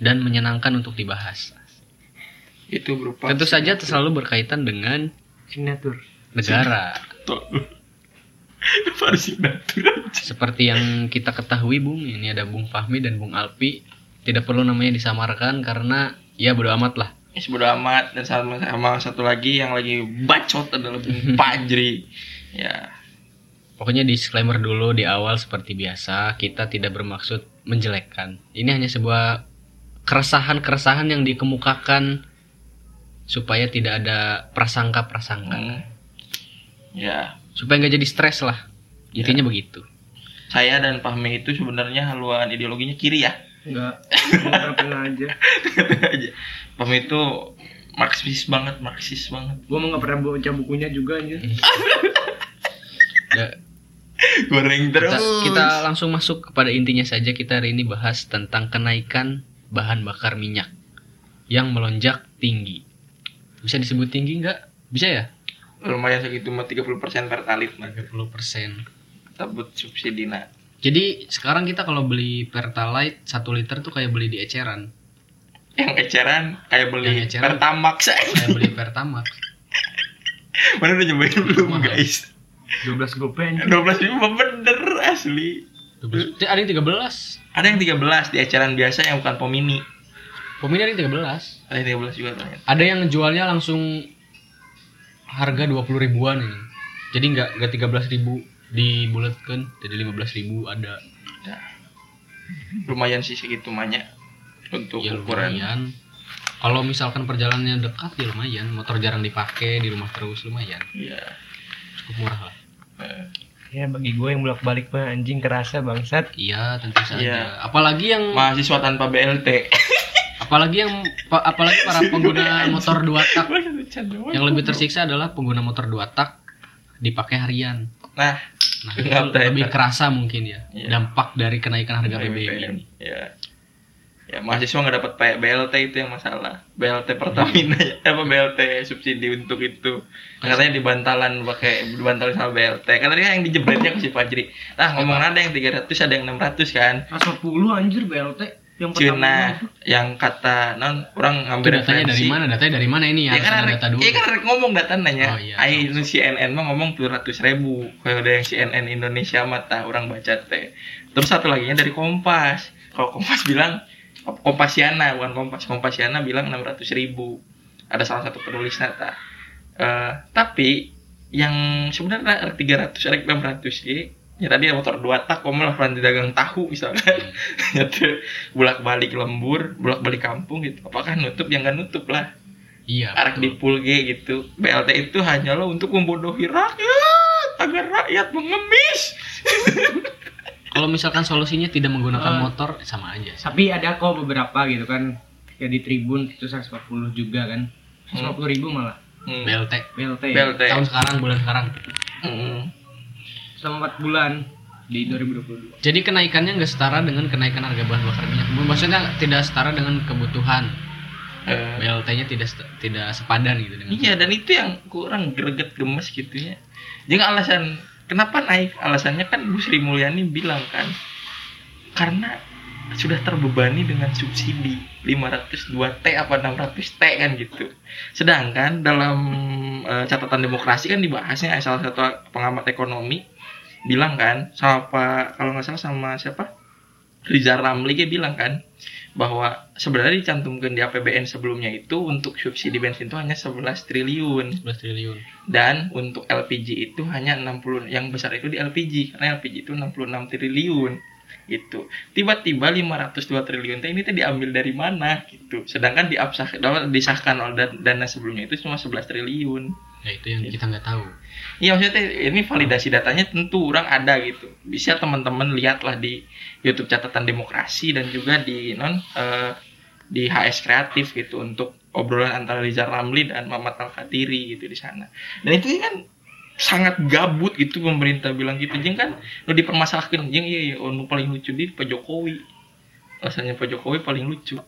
dan menyenangkan untuk dibahas Itu berupa Tentu saja selalu berkaitan dengan signatur negara signatur? Seperti yang kita ketahui Bung, ini ada Bung Fahmi dan Bung Alpi. Tidak perlu namanya disamarkan karena ya bodo amat lah. Ya, bodo amat dan sama, sama satu lagi yang lagi bacot adalah Bung Fajri. Ya, Pokoknya disclaimer dulu di awal seperti biasa, kita tidak bermaksud menjelekkan. Ini hanya sebuah keresahan-keresahan yang dikemukakan supaya tidak ada prasangka-prasangka. hmm. ya. Supaya nggak jadi stres lah. Intinya begitu. Saya dan Fahmi itu sebenarnya haluan ideologinya kiri ya. enggak pernah aja aja. Fahmi itu marxis banget, marxis banget. gua mau nggak pernah baca bukunya juga aja Ya, Goreng terus. kita, kita langsung masuk kepada intinya saja. Kita hari ini bahas tentang kenaikan bahan bakar minyak yang melonjak tinggi. Bisa disebut tinggi nggak? Bisa ya? lumayan segitu mah 30% pertalit mah. 30 persen. Tabut subsidi nah. Jadi sekarang kita kalau beli Pertalite 1 liter tuh kayak beli di eceran. Yang eceran kayak beli Yang eceran. Pertamax. Kayak beli Pertamax. Mana udah nyobain belum guys? 12 gopen 12 ribu bener asli. 12. Ada yang 13. Ada yang 13 di eceran biasa yang bukan pomini. Pemini ada yang 13. Ada yang 13 juga ternyata. Ada yang jualnya langsung harga 20 ribuan ini. Jadi nggak nggak 13 ribu dibulatkan jadi 15 ribu ada Ya. Lumayan sih segitu banyak untuk ya ukuran. lumayan kalau misalkan perjalanannya dekat ya lumayan motor jarang dipakai di rumah terus lumayan Iya. cukup murah lah Eh, ya bagi gue yang bolak balik mah anjing kerasa bangsat iya tentu saja Iya. apalagi yang mahasiswa tanpa BLT. apalagi yang pa- apalagi para pengguna motor dua tak yang lebih tersiksa adalah pengguna motor dua tak dipakai harian Nah, nah itu lebih kerasa mungkin ya Iya. dampak dari kenaikan harga BBM ini Ya. Ya, mahasiswa nggak dapat BLT itu yang masalah. BLT Pertamina ya, apa BLT subsidi untuk itu. Katanya di bantalan pakai dibantalin sama BLT. Kan tadi yang dijebretnya ke si Fajri. Nah, ngomong ada yang 300 ada yang 600 kan. Pas 10 anjir BLT yang pertama Cina itu. yang kata non orang itu ngambil datanya dari mana datanya dari mana ini Ya harus kan ada data dulu ya kan ada ngomong data nanya. Oh, iya, Ai sok, nu CNN mah ngomong 700 ribu. Kalau ada yang CNN Indonesia mah tah orang baca teh. Terus satu lagi dari Kompas. Kalau Kompas bilang Kompasiana bukan Kompas. Kompasiana bilang 600 ribu. Ada salah satu penulis nata. Eh, tapi yang sebenarnya ada 300 ada 600 sih. Ya tadi motor dua tak, kamu lah dagang tahu misalkan. Itu bolak balik lembur, bolak balik kampung gitu. Apakah nutup? yang nggak nutup lah iya arak di pulge gitu BLT itu hanyalah untuk membodohi rakyat agar rakyat mengemis kalau misalkan solusinya tidak menggunakan Eh. motor sama aja sih. tapi ada kok beberapa gitu kan ya di Tribun itu 140 juga kan 150 ribu malah Hmm. BLT BLT, ya. BLT tahun sekarang bulan sekarang Hmm. selama 4 bulan di 2022 Jadi kenaikannya nggak setara dengan kenaikan harga bahan bakar minyak. Maksudnya tidak setara dengan kebutuhan. Eh, BLT-nya tidak tidak sepadan gitu dengan. iya dan itu yang kurang greget gemes gitu ya jadi alasan kenapa naik alasannya kan Bu Sri Mulyani bilang kan karena sudah terbebani dengan subsidi 502 T apa 600 T kan gitu. Sedangkan dalam eh, catatan demokrasi kan dibahasnya salah satu pengamat ekonomi bilang kan sama kalau nggak salah sama siapa Rizal Ramli dia bilang kan bahwa sebenarnya dicantumkan di APBN sebelumnya itu untuk subsidi bensin itu hanya 11 triliun. 11 triliun. dan untuk LPG itu hanya 60 yang besar itu di LPG karena LPG itu 66 triliun itu tiba-tiba 502 triliun teh ini teh diambil dari mana gitu. Sedangkan diabsah disahkan oleh dan- dana sebelumnya itu cuma 11 triliun ya itu yang kita nggak tahu Iya maksudnya ini validasi datanya tentu orang ada gitu. Bisa teman-teman lihatlah di YouTube catatan demokrasi dan juga di non eh, di HS kreatif gitu untuk obrolan antara Rizal Ramli dan Mamat Al Katiri gitu di sana. Dan itu kan sangat gabut gitu pemerintah bilang gitu. Jeng kan lo dipermasalahkan jeng iya iya ono paling lucu di Pak Jokowi. Rasanya Pak Jokowi paling lucu.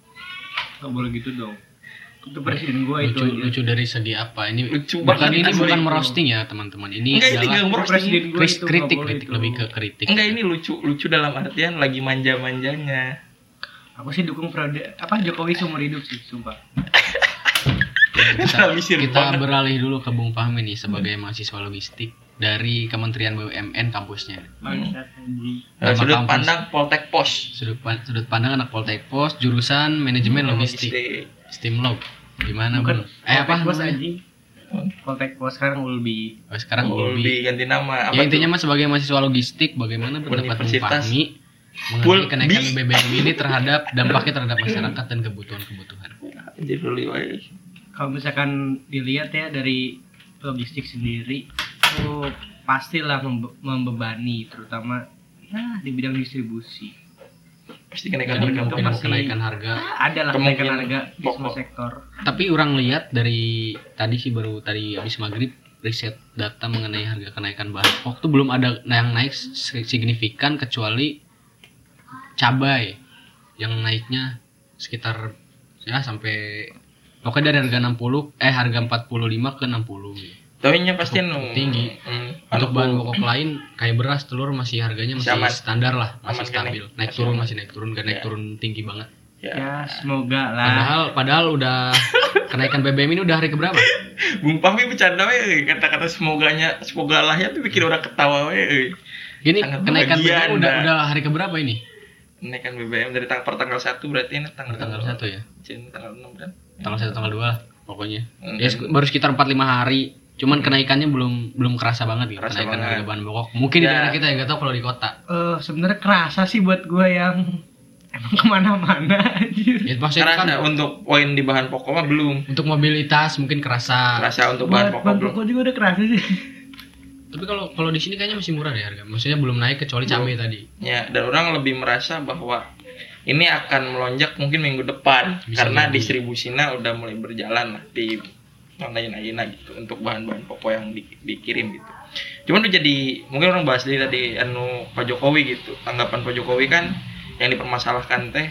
Gak boleh gitu dong. Itu presiden gua itu. lucu dari segi apa ini Lucu bukan ini bukan merosting ya teman-teman ini Enggak, ini. Presiden itu kritik kritik itu. lebih ke kritik Enggak ini lucu lucu dalam artian lagi manja-manjanya. Aku sih dukung periode apa Jokowi seumur hidup sih, sumpah. kita, kita beralih dulu ke Bung Fahmi nih sebagai mahasiswa logistik dari Kementerian BUMN kampusnya anjing. Nah, sudut kampus. pandang Poltek Pos. sudut, sudut pandang anak Poltek Pos jurusan manajemen logistik Stimlog gimana Bukan eh apa Poltek Pos namanya? anjing. Poltek Pos sekarang Ulbi. oh, sekarang Ulbi Ulbi ganti nama. ya intinya mah sebagai mahasiswa logistik bagaimana pendapat Fahmi mengenai kenaikan BBM ini terhadap dampaknya terhadap masyarakat dan kebutuhan-kebutuhan dulu. Kalau misalkan dilihat ya dari logistik sendiri itu pastilah membe- membebani terutama ya di bidang distribusi. Pasti kenaikan jadi harga mungkin pasti. kenaikan harga Ada lah kenaikan harga di semua sektor. Tapi orang lihat dari tadi sih baru tadi habis maghrib riset data mengenai harga kenaikan bahan pokok tuh belum ada yang naik si- signifikan kecuali cabai yang naiknya sekitar ya sampai pokoknya dari harga 60 eh harga 45 ke 60 gitu. Tahunya pasti anu tinggi. Hmm, Untuk bahan pokok lain kayak beras, telur masih harganya masih standar lah, masih Aman stabil. Naik Masih turun masih naik turun, gak naik Ya. turun tinggi banget. Ya. Ya semoga lah. Padahal padahal udah kenaikan BBM ini udah hari keberapa? Bung Fahmi bercanda we kata-kata semoganya semoga lah ya tuh bikin orang ketawa we. Ini Sangat kenaikan BBM udah Anda. udah hari keberapa ini? Kenaikan BBM dari tang per tanggal 1 berarti ini tanggal Tanggal 1 ya. Cin, tanggal 6 kan. Tanggal 1 tanggal 2 lah pokoknya. Hmm. Ya baru sekitar 4 5 hari. Cuman kenaikannya belum belum kerasa banget gitu Kerasa kenaikan banget. harga bahan pokok. Mungkin di Ya. daerah kita ya nggak tahu kalau di kota. Eh sebenarnya kerasa sih buat gua yang emang ke mana-mana anjir. Ya Karena kan untuk poin di bahan pokok mah belum. untuk mobilitas mungkin kerasa. Rasa untuk bahan pokok bahan belum. pokok juga udah kerasa sih. Tapi kalau kalau di sini kayaknya masih murah deh harga. Maksudnya belum naik kecuali cabai tadi. Ya, dan orang lebih merasa bahwa ini akan melonjak mungkin minggu depan Bisa karena jadi. distribusinya udah mulai berjalan lah di lain-lain gitu untuk bahan-bahan pokok yang di- dikirim gitu. Cuman udah jadi mungkin orang bahas dari tadi anu Pak Jokowi gitu. Tanggapan Pak Jokowi kan yang dipermasalahkan teh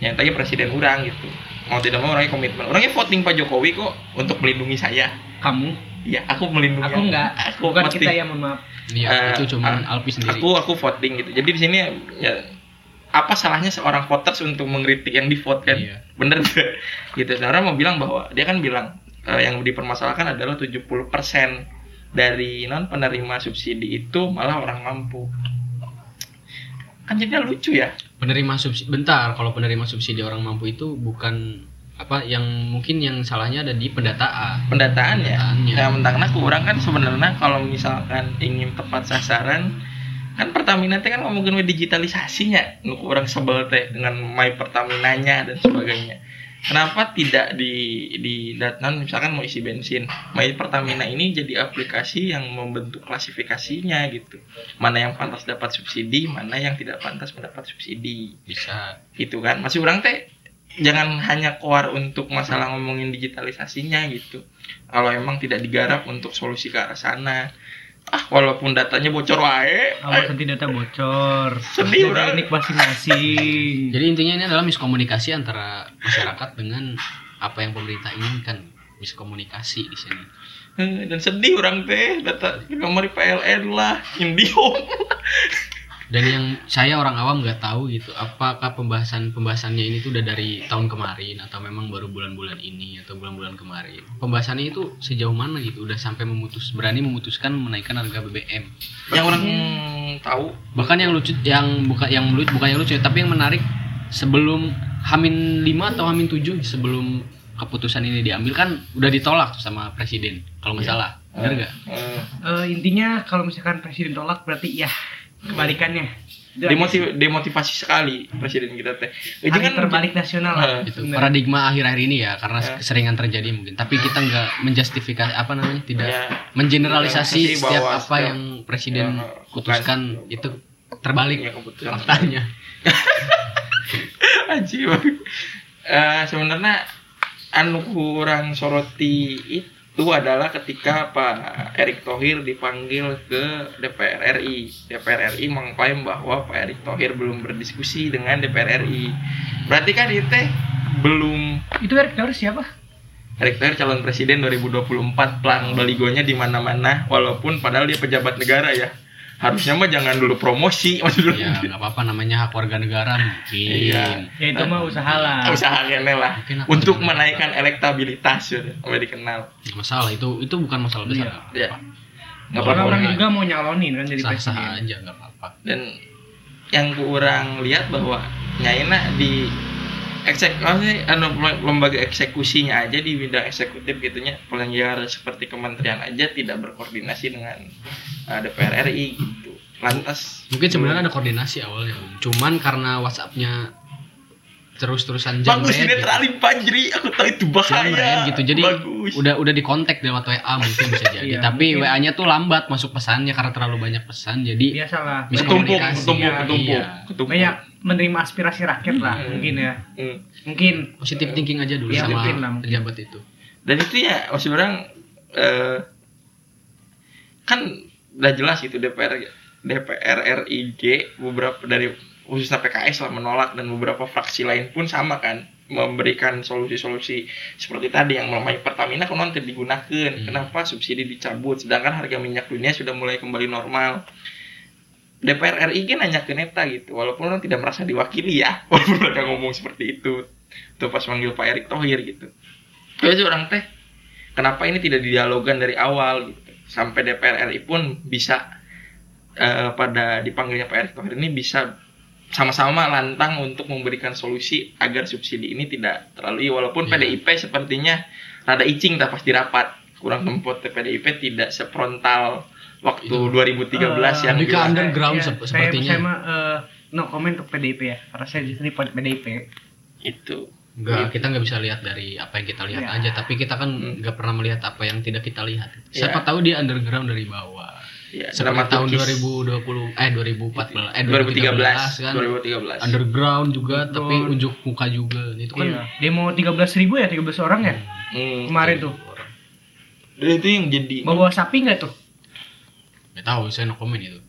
yang tadi presiden orang gitu. Mau tidak mau orangnya komitmen. Orangnya voting Pak Jokowi kok untuk melindungi saya. Kamu? Iya, aku melindungi. Aku enggak. Aku Bukan voting. kita ya mohon maaf. Iya, Eh, itu cuman ah, Alpi sendiri. Aku aku voting gitu. Jadi di sini ya apa salahnya seorang voters untuk mengkritik yang di vote kan? Iya. Bener tuh. gitu. Dan orang mau bilang bahwa dia kan bilang eh, yang dipermasalahkan adalah 70% dari non penerima subsidi itu malah orang mampu. Kan jadinya lucu ya. penerima subsidi bentar kalau penerima subsidi orang mampu itu bukan apa yang mungkin yang salahnya ada di pendataan Pendataan ya. Pendataannya. Yang mentangna kurang kan sebenarnya kalau misalkan ingin tepat sasaran kan Pertamina teh kan ngomongin digitalisasinya nu orang sebel teh dengan my Pertaminanya dan sebagainya kenapa tidak di di datnan misalkan mau isi bensin? My Pertamina ini jadi aplikasi yang membentuk klasifikasinya gitu. Mana yang pantas dapat subsidi mana yang tidak pantas mendapat subsidi. Bisa. Gitu kan? Masih orang teh jangan hanya keluar untuk masalah ngomongin digitalisasinya gitu. Kalau emang tidak digarap untuk solusi ke arah sana ah walaupun datanya bocor wae. Awas nanti data bocor. Sedih, unik masing-masing. jadi intinya ini adalah miskomunikasi antara masyarakat dengan apa yang pemerintah inginkan. Miskomunikasi di sini. Eh, dan sedih orang teh data nomor PLN lah Indihome dan yang saya orang awam nggak tahu gitu apakah pembahasan pembahasannya ini tuh udah dari tahun kemarin atau memang baru bulan-bulan ini atau bulan-bulan kemarin? Pembahasannya itu sejauh mana gitu udah sampai memutus berani memutuskan menaikkan harga BBM yang orang tahu. Bahkan yang lucu yang bukan yang lucu bukan yang lucu ya, tapi yang menarik sebelum Hamin 5 atau Hamin 7 sebelum keputusan ini diambil kan udah ditolak sama presiden kalau nggak Iya. salah. Benar nggak? Eh, Eh, intinya kalau misalkan presiden tolak berarti ya kebalikannya. Demotiv- demotivasi sekali presiden kita teh. Eh, hari jangan terbalik nasional lah itu Bener. paradigma akhir-akhir ini ya karena Ya. keseringan terjadi mungkin tapi kita nggak menjustifikasi apa namanya tidak Ya. mengeneralisasi Generalisasi setiap bahwa apa setiap- yang presiden Ya, putuskan bukan. itu terbalik Ya, faktanya Aji Eh sebenarnya anu kurang soroti itu adalah ketika Pak Erick Thohir dipanggil ke DPR RI. DPR RI mengklaim bahwa Pak Erick Thohir belum berdiskusi dengan DPR RI. Berarti kan itu belum itu Erick Thohir siapa Erick Thohir calon presiden 2024 plang baligonya di mana-mana walaupun padahal dia pejabat negara ya. Harusnya mah jangan dulu promosi maksudnya. ya nggak apa-apa namanya hak warga negara mungkin. Iya. ya itu mah usaha lah. Usaha kene lah. Untuk menaikkan elektabilitas ya, sampai dikenal. Nggak masalah itu itu bukan masalah besar. Ya nggak Karena apa-apa. orang juga mau nyalonin kan jadi sah presiden. sah aja nggak apa-apa. Dan yang kurang lihat bahwa nyaina di eksek maksudnya anu, lembaga eksekusinya aja di bidang eksekutif gitunya penyelenggara seperti kementerian aja tidak berkoordinasi dengan uh, DPR RI gitu. Lantas mungkin sebenarnya ada koordinasi awalnya cuman karena WhatsAppnya terus-terusan jam bagus ini terlalu panjri aku tahu itu bahaya. Jamret gitu. Jadi bagus. udah udah di kontak lewat WA mungkin bisa jadi. Iya, tapi mungkin. WA-nya tuh lambat masuk pesannya karena terlalu banyak pesan. Jadi biasalah. Bisa ketumpuk ketumpuk ya, ketumpuk. Iya. ketumpuk. Banyak menerima aspirasi rakyat lah Hmm. mungkin ya. Hmm. mungkin. Positif thinking aja dulu Iya, sama mungkin lah, pejabat itu. Dan itu ya masih orang eh, kan udah jelas gitu DPR DPR RIG beberapa dari khususnya PKS lah menolak. Dan beberapa fraksi lain pun sama kan memberikan solusi-solusi seperti tadi yang melemah Pertamina kan nanti digunakan Hmm. kenapa subsidi dicabut? Sedangkan harga minyak dunia sudah mulai kembali normal. DPR RI kan nanya ke neta gitu walaupun orang tidak merasa diwakili ya. Walaupun mereka ngomong seperti itu. Tuh pas manggil Pak Erick Thohir gitu. Terus orang teh kenapa ini tidak didialogkan dari awal? gitu. Sampai DPR RI pun bisa eh, pada dipanggilnya Pak Erick Thohir ini bisa sama-sama lantang untuk memberikan solusi agar subsidi ini tidak terlalu walaupun Iya. PDIP sepertinya rada icing tak pasti rapat kurang tempat PDIP tidak seprontal waktu Itu. 2013 yang Lebih ke bilang- underground Ya, sep- saya, sepertinya. saya mah eh, no comment untuk PDIP ya karena saya di sini PDIP itu Enggak, kita nggak bisa lihat dari apa yang kita lihat Ya. aja, tapi kita kan Hmm. nggak pernah melihat apa yang tidak kita lihat. Ya. Siapa tahu dia underground dari bawah. Ya Seperti tahun dramaturgis. 2020 eh 2014 eh 2013 kan. 2013 Underground juga tapi Betul. unjuk muka juga. Itu kan iya. demo 13.000 ribu ya 13 orang ya Hmm. kemarin tuh Dan itu yang jadi bawa sapi nggak tuh nggak tahu, saya no komen itu.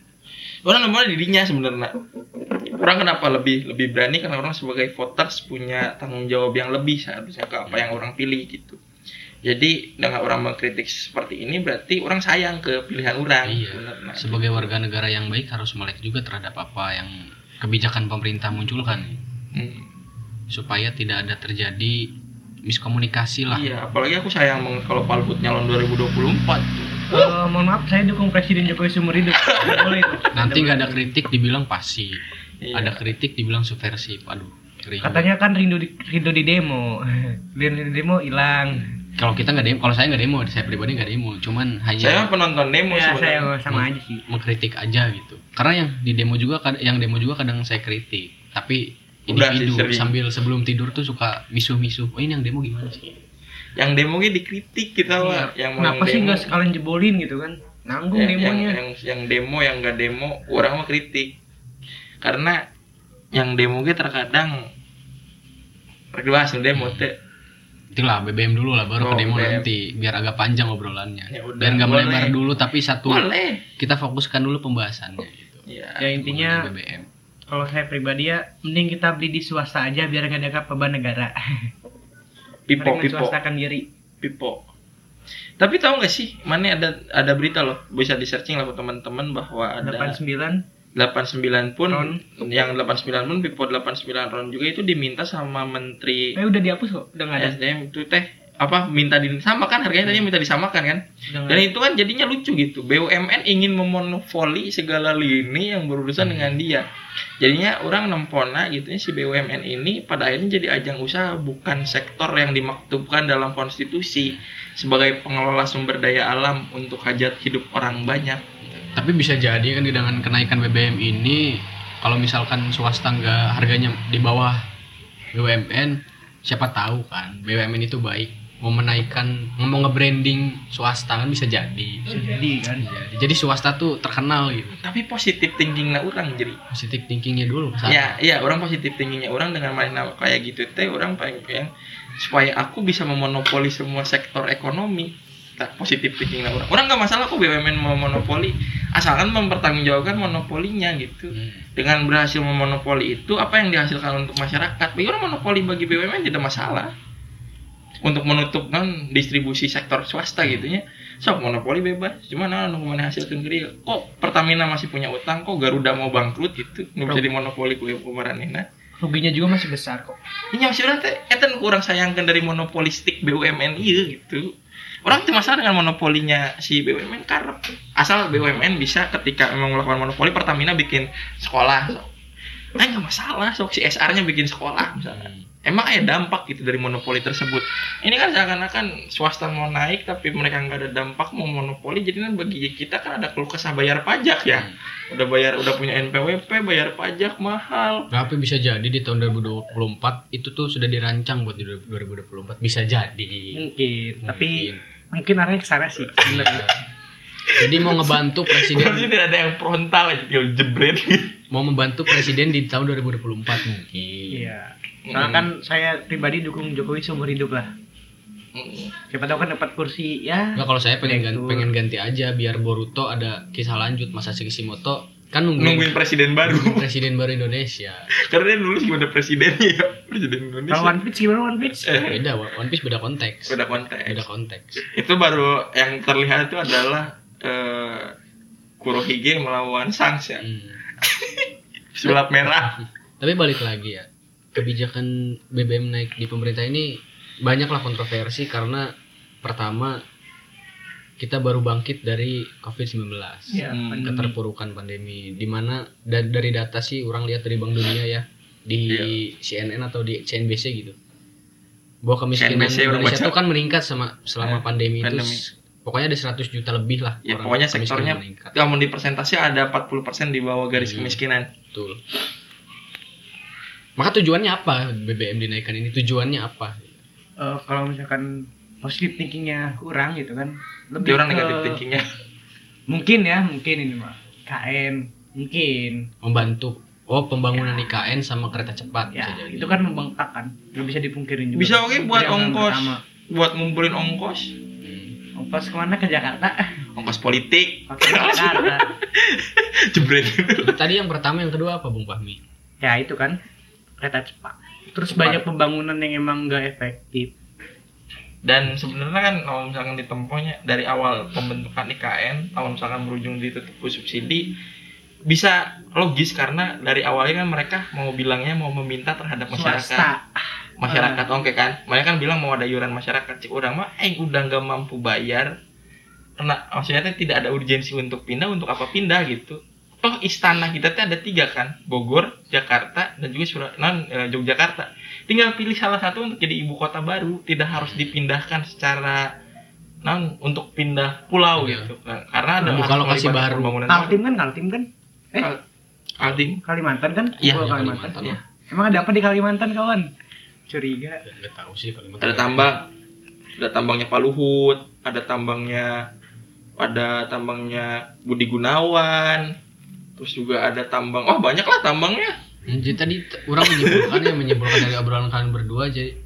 orang namanya dirinya sebenarnya orang kenapa lebih lebih berani karena orang sebagai voters punya tanggung jawab yang lebih seharusnya ke apa yang orang pilih gitu jadi dengan orang mengkritik seperti ini berarti orang sayang ke pilihan orang Iya. sebenarnya. Sebagai warga negara yang baik harus melek juga terhadap apa yang kebijakan pemerintah munculkan Hmm. supaya tidak ada terjadi miskomunikasi lah. iya apalagi aku sayang banget kalau Pak Luhut nyalon 2024 tuh. Eh, mohon maaf saya dukung Presiden Jokowi seumur hidup Nggak boleh itu Nanti nggak ada kritik dibilang pasif, Iya. ada kritik dibilang subversif. Aduh, kering. katanya kan rindu di, rindu di demo rindu di demo hilang Kalau kita nggak demo, kalau saya nggak demo, saya pribadi nggak demo, cuman saya hanya mah penonton demo ya saya sama aja sih mengkritik aja gitu. Karena yang di demo juga, yang demo juga kadang saya kritik, tapi Udah sih, individu sering. sambil sebelum tidur tuh suka misuh-misuh. Oh ini yang demo gimana sih? yang demonya dikritik kita wah yang mau Iya. kenapa sih demo- nggak sekalian jebolin gitu kan nanggung yang, yang, demonya yang yang demo yang nggak demo orang mah kritik karena yang demo ge terkadang regulasi demo teh Itulah BBM dulu lah, baru Oh, ke demo BBM. nanti biar agak panjang obrolannya. Ya udah, Biar nggak melebar dulu, tapi satu boleh kita fokuskan dulu pembahasannya gitu. ya ya intinya BBM. kalau saya pribadi ya mending kita beli di swasta aja biar nggak ada beban negara pipo pipo menswastakan diri pipo tapi tahu nggak sih mana ada ada berita loh bisa di searching lah buat teman-teman bahwa ada 89 89 pun Ron. yang 89 pun pipo 89 ron juga itu diminta sama menteri eh udah dihapus kok udah nggak ada SDM itu teh apa minta disamakan harganya tadi minta disamakan kan Dan itu kan jadinya lucu gitu. BUMN ingin memonopoli segala lini yang berurusan dengan dia. Jadinya orang nempona gitu ya, si BUMN ini pada akhirnya jadi ajang usaha bukan sektor yang dimaktubkan dalam konstitusi sebagai pengelola sumber daya alam untuk hajat hidup orang banyak. Tapi bisa jadi kan dengan kenaikan BBM ini kalau misalkan swasta nggak harganya di bawah BUMN, siapa tahu kan BUMN itu baik mau menaikkan mau nge-branding swasta kan bisa jadi. Bisa jadi kan Jadi, jadi swasta tuh terkenal gitu. tapi positif thinking lah orang jadi Positif thinkingnya dulu. satu. ya iya orang positif thinkingnya orang dengan main kayak gitu teh orang pengen supaya aku bisa memonopoli semua sektor ekonomi positif thinking lah. Orang orang nggak masalah kok BUMN mau monopoli. Asalkan mempertanggungjawabkan monopolinya gitu. Hmm. dengan berhasil memonopoli itu apa yang dihasilkan untuk masyarakat? Bagi orang monopoli bagi BUMN tidak masalah. Untuk menutup kan distribusi sektor swasta gitu nya sok monopoli bebas. Cuma nah nu mana hasilkan gede kok Pertamina masih punya utang kok Garuda mau bangkrut gitu? Nu jadi monopoli ku kumaranina ruginya juga masih besar kok. Ini masih orang teh kurang sayangkan dari monopolistik BUMN iya gitu orang tuh masalah dengan monopolinya si BUMN karena asal BUMN bisa ketika memang melakukan monopoli Pertamina bikin sekolah. Sok. Nah, nggak masalah sok si SR-nya bikin sekolah misalnya. Emang ada dampak gitu dari monopoli tersebut. Ini kan seakan-akan swasta mau naik tapi mereka nggak ada dampak mau monopoli jadi kan bagi kita kan ada keluh kesah bayar pajak ya. Udah bayar udah punya NPWP bayar pajak mahal. Tapi bisa jadi di tahun 2024 itu tuh sudah dirancang buat di 2024 bisa jadi. mungkin tapi Mungkin. arahnya ke sana sih. Sebenarnya Jadi mau ngebantu presiden. Tidak ada yang frontal aja tinggal jebret. Mau membantu presiden di tahun 2024 mungkin. iya. Soalnya kan saya pribadi dukung Jokowi seumur hidup lah. Siapa tahu kan dapat kursi ya. Nggak kalau saya pengen ganti, Direktur. pengen ganti aja biar Boruto ada kisah lanjut masa Kishimoto kan nungguin, nungguin presiden baru presiden baru Indonesia. karena dia nulis gimana presidennya ya presiden Indonesia kalau One Piece gimana One Piece Eh, Beda One Piece beda konteks. beda konteks Beda konteks. itu baru yang terlihat itu adalah eh, Kurohige melawan Sans ya Hmm. sulap merah Tapi balik lagi ya, kebijakan BBM naik di pemerintah ini banyaklah kontroversi karena pertama kita baru bangkit dari COVID-19. ya Hmm. pandemi. Keterpurukan pandemi di mana da- dari data sih orang lihat dari Bank Dunia ya di CNN atau di CNBC gitu. Bahwa kemiskinan CNBC Indonesia itu kan meningkat sama selama Eh, pandemi, itu pandemi. s- pokoknya ada 100 juta lebih lah ya orang pokoknya kemiskinan sektornya meningkat. kamu di persentase ada 40% di bawah garis Hmm. kemiskinan Betul. Maka tujuannya apa BBM dinaikkan ini? Tujuannya apa? Eh, kalau misalkan positive thinkingnya kurang gitu kan Dia lebih orang ke- negatif thinkingnya. Mungkin ya mungkin ini mah. KN mungkin. Membantu. Oh pembangunan IKN sama kereta cepat ya bisa jadi. itu kan membengkak kan. Nggak bisa dipungkirin juga. Bisa oke buat ongkos. pertama. buat ngumpulin ongkos. Hmm. ongkos ke mana? Ke Jakarta. Ongkos politik. Oke, Jakarta. Jebret. Tadi yang pertama yang kedua apa Bung Fahmi? ya itu kan. Kereta cepat. Terus Cepat. banyak pembangunan yang emang nggak efektif dan sebenarnya kan kalau misalkan ditempuhnya dari awal pembentukan IKN kalau misalkan berujung ditutup subsidi bisa logis karena dari awalnya kan mereka mau bilangnya mau meminta terhadap masyarakat swasta. masyarakat. Oke kan? Mereka kan bilang mau ada iuran masyarakat. Cik orang mah eh udah nggak mampu bayar. Karena maksudnya tidak ada urgensi untuk pindah untuk apa pindah gitu. Toh istana kita teh ada tiga kan? Bogor Jakarta dan juga Surat non eh, Yogyakarta tinggal pilih salah satu untuk jadi ibu kota baru. Tidak harus dipindahkan secara non untuk pindah pulau Iya. gitu. Nah, karena ada harus lokasi baru. pembangunan Kaltim kan Kaltim kan? Eh? Kal- Kaltim. Kalimantan kan? Iya, Pulau iya, Kalimantan, Kalimantan. Iya. emang ada apa di Kalimantan kawan? Curiga. Nggak tahu sih Kalimantan. ada tambang. Ada tambangnya Pak Luhut ada tambangnya ada tambangnya Budi Gunawan terus juga ada tambang oh banyak lah tambangnya Jadi tadi orang menyimpulkan ya menyimpulkan dari obrolan kalian berdua jadi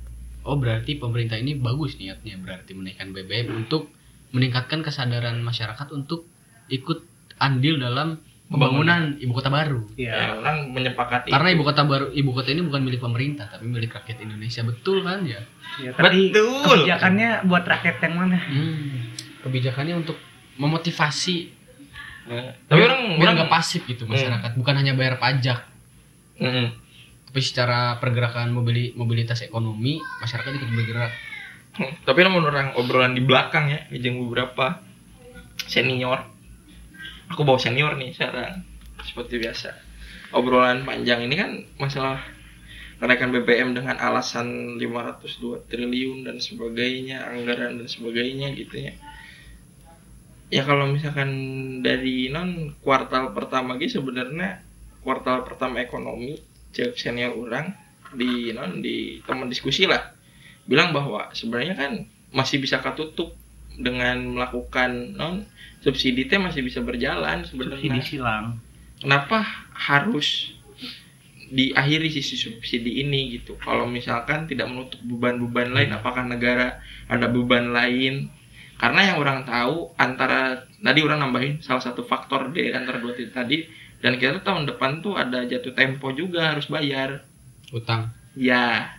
oh berarti pemerintah ini bagus niatnya berarti menaikkan BBM untuk meningkatkan kesadaran masyarakat untuk ikut andil dalam pembangunan ibu kota baru. ya, ya orang menyepakati Karena itu. ibu kota baru ibu kota ini bukan milik pemerintah tapi milik rakyat Indonesia betul kan ya? ya tapi Betul. kebijakannya buat rakyat yang mana Hmm, kebijakannya untuk memotivasi Nah, tapi orang biar orang nggak pasif gitu masyarakat bukan hanya bayar pajak Mm-mm. tapi secara pergerakan mobili- mobilitas ekonomi masyarakat ikut bergerak. Hmm, tapi namun orang obrolan di belakang ya jeung beberapa senior. Aku bawa senior nih sekarang seperti biasa. Obrolan panjang ini kan masalah kenaikan BBM dengan alasan 502 triliun dan sebagainya anggaran dan sebagainya gitu ya. Ya kalau misalkan dari non kuartal pertama gitu sebenarnya kuartal pertama ekonomi cek senior orang di non di teman diskusi lah. Bilang bahwa sebenarnya kan masih bisa ketutup dengan melakukan non subsidi teh masih bisa berjalan subsidi sebenarnya silang. Kenapa harus diakhiri sisi subsidi ini gitu? Kalau misalkan tidak menutup beban-beban lain apakah negara ada beban lain? Karena yang orang tahu antara tadi orang nambahin salah satu faktor di antara dua titik tadi dan kita tuh tahun depan tuh ada jatuh tempo juga harus bayar. Utang. Ya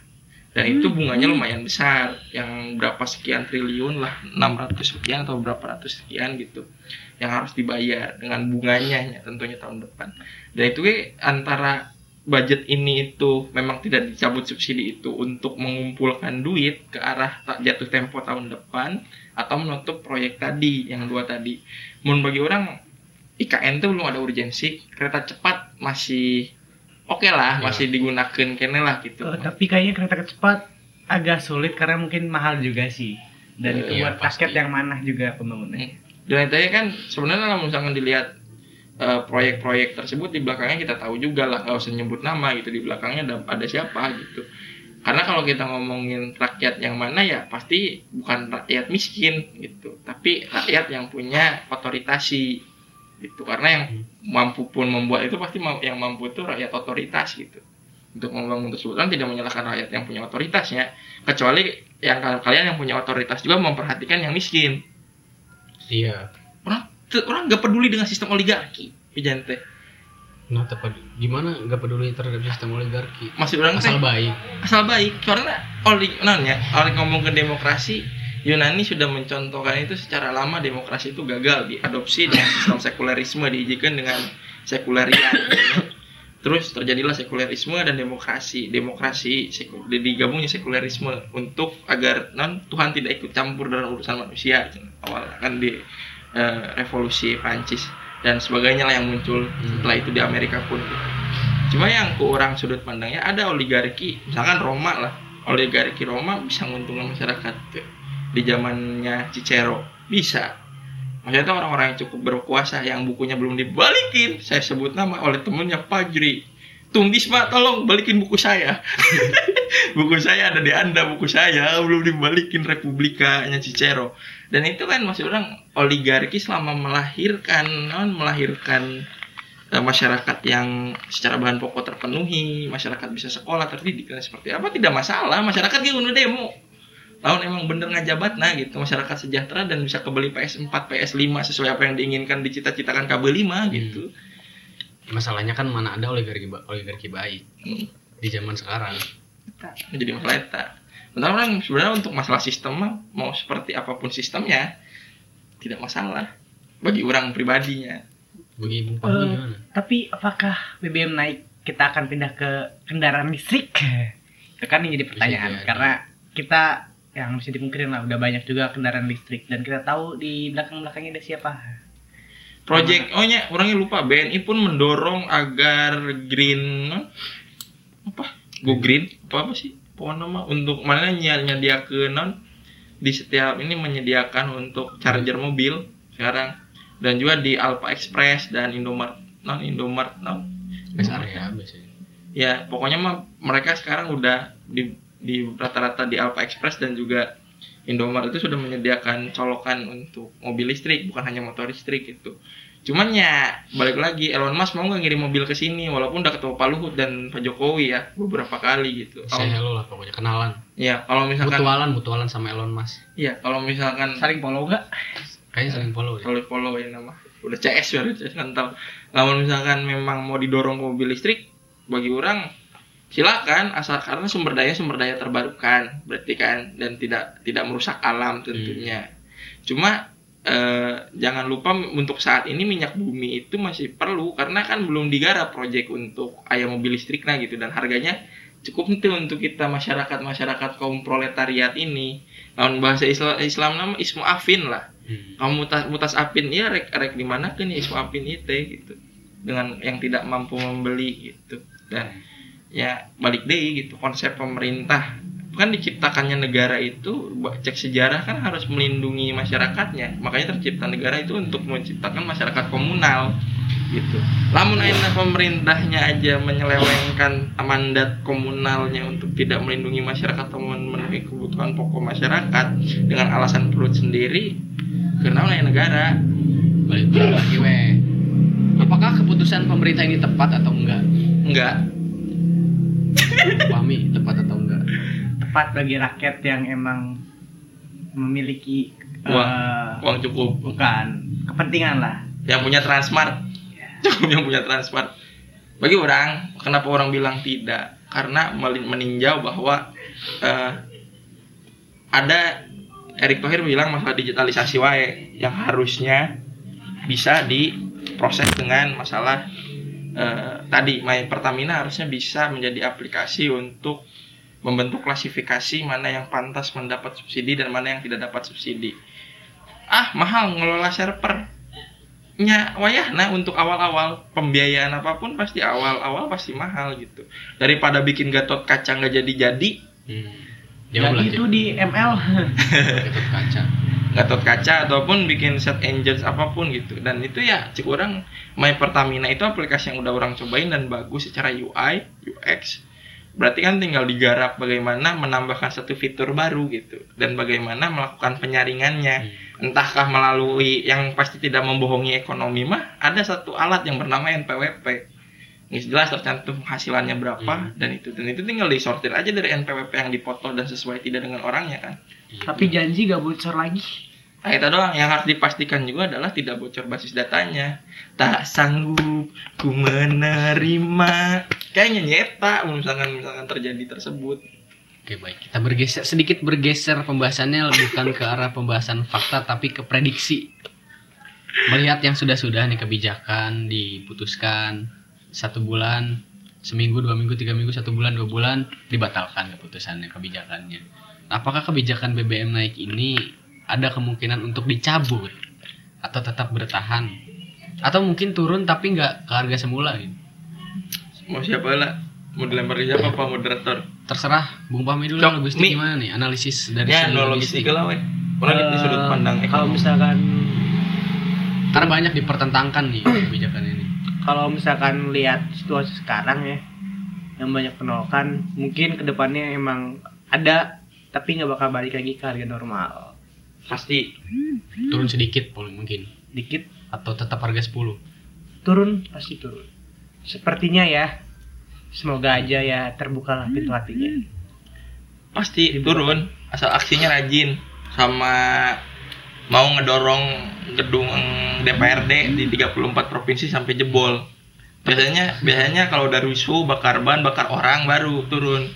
dan itu bunganya lumayan besar. Yang berapa sekian triliun lah. 600 sekian atau berapa ratus sekian gitu. Yang harus dibayar dengan bunganya ya, tentunya tahun depan. Dan itu eh, antara budget ini itu memang tidak dicabut subsidi itu untuk mengumpulkan duit ke arah tak jatuh tempo tahun depan atau menutup proyek tadi yang dua tadi. Mun bagi orang IKN itu belum ada urgensi, kereta cepat masih oke okay lah, Ya. masih digunakan kene lah gitu. Eh, tapi kayaknya kereta cepat agak sulit karena mungkin mahal juga sih dan Eh, itu iya, buat pasti. rakyat yang mana juga pembangunannya Dan itu kan sebenarnya kalau misalkan dilihat eh, proyek-proyek tersebut di belakangnya kita tahu juga lah, nggak usah nyebut nama gitu di belakangnya ada, ada siapa gitu. Karena kalau kita ngomongin rakyat yang mana ya pasti bukan rakyat miskin gitu, tapi rakyat yang punya otoritasi gitu. Karena yang mampu pun membuat itu pasti yang mampu itu rakyat otoritas gitu. Untuk membangun tersebut kan tidak menyalahkan rakyat yang punya otoritasnya, kecuali yang kalian yang punya otoritas juga memperhatikan yang miskin. Iya. Orang orang nggak peduli dengan sistem oligarki pijan teh nah tepat gimana nggak peduli terhadap sistem oligarki? Masih orang teh asal baik. asal baik. Karena oli nanya oleh ngomong ke demokrasi Yunani sudah mencontohkan itu secara lama demokrasi itu gagal diadopsi dengan sistem sekulerisme diizinkan dengan sekulerian terus terjadilah sekulerisme dan demokrasi. Demokrasi seku- di- digabungnya sekulerisme untuk agar non Tuhan tidak ikut campur dalam urusan manusia. Awal kan di eh, revolusi Prancis dan sebagainya lah yang muncul setelah itu di Amerika pun. Cuma yang ke orang sudut pandangnya ada oligarki. Misalkan Roma lah. Oligarki Roma bisa menguntungkan masyarakat. Di zamannya Cicero. Bisa. Maksudnya itu orang-orang yang cukup berkuasa yang bukunya belum dibalikin. Saya sebut nama oleh temennya Fajri Tungdis pak tolong balikin buku saya. Buku saya ada di anda buku saya. Belum dibalikin Republikanya Cicero. Dan itu kan maksud orang oligarki selama melahirkan non melahirkan eh, masyarakat yang secara bahan pokok terpenuhi masyarakat bisa sekolah terdidik dan seperti apa tidak masalah. Masyarakat udah demo tahun emang bener ngajabat nah gitu. Masyarakat sejahtera dan bisa kebeli PS4 PS5 sesuai apa yang diinginkan dicita-citakan KB5 gitu. Masalahnya kan mana ada oligarki ba- oligarki baik Hmm. di zaman sekarang. Jadi masalah eta. Bentar orang sebenarnya untuk masalah sistem mah mau seperti apa pun sistemnya tidak masalah. Bagi orang pribadinya. Bagi gimana? tapi apakah BBM naik kita akan pindah ke kendaraan listrik? Itu kan yang jadi pertanyaan. Jadi. karena kita yang bisa dipungkirin lah udah banyak juga kendaraan listrik. Dan kita tahu di belakang belakangnya ada siapa. Project, oh nya orangnya lupa. BNI pun mendorong agar green apa? Go green? Apa apa sih? Pokoknya nama untuk mana nyediakan non? Di setiap ini menyediakan untuk charger mobil sekarang. Dan juga di Alpha Express dan Indomart non Indomart non? Rest area biasanya. Ya pokoknya mah mereka sekarang udah di di rata-rata di Alpha Express dan juga Indomaret itu sudah menyediakan colokan untuk mobil listrik bukan hanya motor listrik gitu. Cuman ya balik lagi Elon Musk mau nggak ngirim mobil ke sini walaupun udah ketemu Pak Luhut dan Pak Jokowi ya beberapa kali gitu. Saya kalau hello lah pokoknya kenalan. Ya kalau misalkan mutualan mutualan sama Elon Musk. Ya kalau misalkan saling follow nggak? Kayaknya saling follow deh. follow follow ini nama. Udah CS udah CS mantap kalau misalkan memang mau didorong ke mobil listrik bagi orang silakan asal karena sumber daya sumber daya terbarukan berarti kan dan tidak tidak merusak alam tentunya. Cuma eh, jangan lupa untuk saat ini minyak bumi itu masih perlu karena kan belum digarap proyek untuk ayam mobil listrik nah gitu dan harganya cukup penting untuk kita masyarakat masyarakat kaum proletariat ini. Lawan bahasa Islam, Islam nama ismu afin lah. Hmm. kamu mutas mutas apin ya rek rek di mana kan ya ismu apin itu gitu. Dengan yang tidak mampu membeli gitu. Dan ya balik deh gitu konsep pemerintah. Kan diciptakannya negara itu buat cek sejarah kan harus melindungi masyarakatnya. Makanya tercipta negara itu untuk menciptakan masyarakat komunal gitu. Namun akhirnya pemerintahnya aja menyelewengkan mandat komunalnya untuk tidak melindungi masyarakat atau memenuhi kebutuhan pokok masyarakat dengan alasan perut sendiri karena oleh negara. Balik balik lagi weh. Apakah keputusan pemerintah ini tepat atau enggak? Enggak Wami tepat atau enggak? Tepat bagi rakyat yang emang memiliki Uang. eh, uang cukup. bukan kepentingan lah. Yang punya transmart. Cukup yang punya transmart. Bagi orang kenapa orang bilang tidak? Karena melin- meninjau bahwa eh, ada Erick Thohir bilang masalah digitalisasi wae yang harusnya bisa diproses dengan masalah eh, tadi My Pertamina harusnya bisa menjadi aplikasi untuk membentuk klasifikasi mana yang pantas mendapat subsidi dan mana yang tidak dapat subsidi. Ah, mahal ngelola server nya wayah nah untuk awal-awal pembiayaan apa pun pasti awal-awal pasti mahal gitu. Daripada bikin gatot kaca nggak jadi-jadi hmm. jauh itu di ML Gatot kaca gatot kaca ataupun bikin set engines apa pun gitu. Dan itu ya cik orang My Pertamina itu aplikasi yang udah orang cobain dan bagus secara UI UX berarti kan tinggal digarap bagaimana menambahkan satu fitur baru gitu. Dan bagaimana melakukan penyaringannya. Entahkah melalui yang pasti tidak membohongi ekonomi mah ada satu alat yang bernama NPWP ini jelas tercantum hasilannya berapa. Hmm. dan itu dan itu tinggal disortir aja dari NPWP yang dipotong dan sesuai tidak dengan orangnya kan. Tapi janji gak bocor lagi Nah, itu doang yang harus dipastikan juga adalah tidak bocor basis datanya. Tak sanggup ku menerima. Kayaknya nyeta misalkan misalkan terjadi tersebut. Oke baik, kita bergeser sedikit bergeser pembahasannya bukan ke arah pembahasan fakta tapi ke prediksi. Melihat yang sudah-sudah nih kebijakan diputuskan satu bulan, seminggu, dua minggu, tiga minggu, satu bulan, dua bulan dibatalkan keputusannya, kebijakannya. Apakah kebijakan BBM naik ini ada kemungkinan untuk dicabut atau tetap bertahan? Atau mungkin turun tapi nggak ke harga semula gitu? Mau siapa lah? Mau dilempar ke siapa Pak moderator? Terserah, Bung Pahmi dulu Cok, logistik Mi. gimana nih? Analisis dari Ya, no logistik lah weh. Orang di sudut pandang Eh, kalau ekonomi. misalkan Karena banyak dipertentangkan nih kebijakan ini. kalau misalkan lihat situasi sekarang ya yang banyak penolakan mungkin ke depannya emang ada tapi nggak bakal balik lagi ke harga normal Pasti. Turun sedikit paling mungkin. Dikit. Atau tetap harga 10. turun pasti turun. Sepertinya ya. Semoga aja ya terbuka lah pintu hatinya. Pasti turun asal aksinya rajin. Sama mau ngedorong gedung DPRD di 34 provinsi sampai jebol. Biasanya biasanya kalau udah rusuh bakar ban, bakar orang baru turun.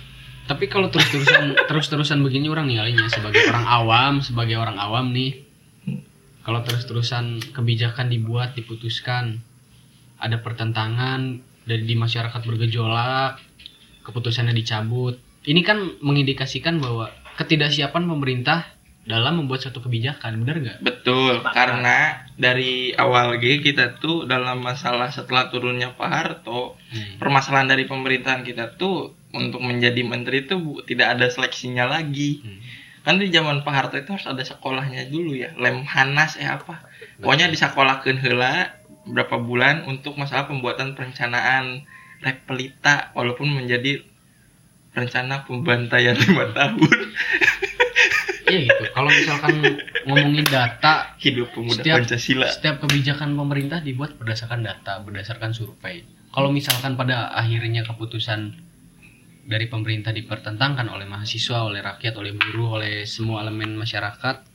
Tapi kalau terus-terusan terus-terusan begini orang ninggalinnya sebagai orang awam, sebagai orang awam nih. Kalau terus-terusan kebijakan dibuat, diputuskan, ada pertentangan dari di masyarakat bergejolak, keputusannya dicabut. Ini kan mengindikasikan bahwa ketidaksiapan pemerintah dalam membuat suatu kebijakan, benar nggak? Betul, karena dari awal G kita tuh dalam masalah setelah turunnya Pak Harto, Hmm. permasalahan dari pemerintahan kita tuh untuk menjadi menteri itu bu- tidak ada seleksinya lagi. Hmm. Kan di zaman Pak Harto itu harus ada sekolahnya dulu ya, Lemhanas eh apa. Pokoknya disekolahkeun heula berapa bulan untuk masalah pembuatan perencanaan repelita walaupun menjadi rencana pembantaian lima tahun Iya gitu. Kalau misalkan ngomongin data, hidup pemuda Setiap- Pancasila. setiap kebijakan pemerintah dibuat berdasarkan data, berdasarkan survei. Kalau misalkan pada akhirnya keputusan dari pemerintah dipertentangkan oleh mahasiswa, oleh rakyat, oleh buruh, oleh semua elemen masyarakat,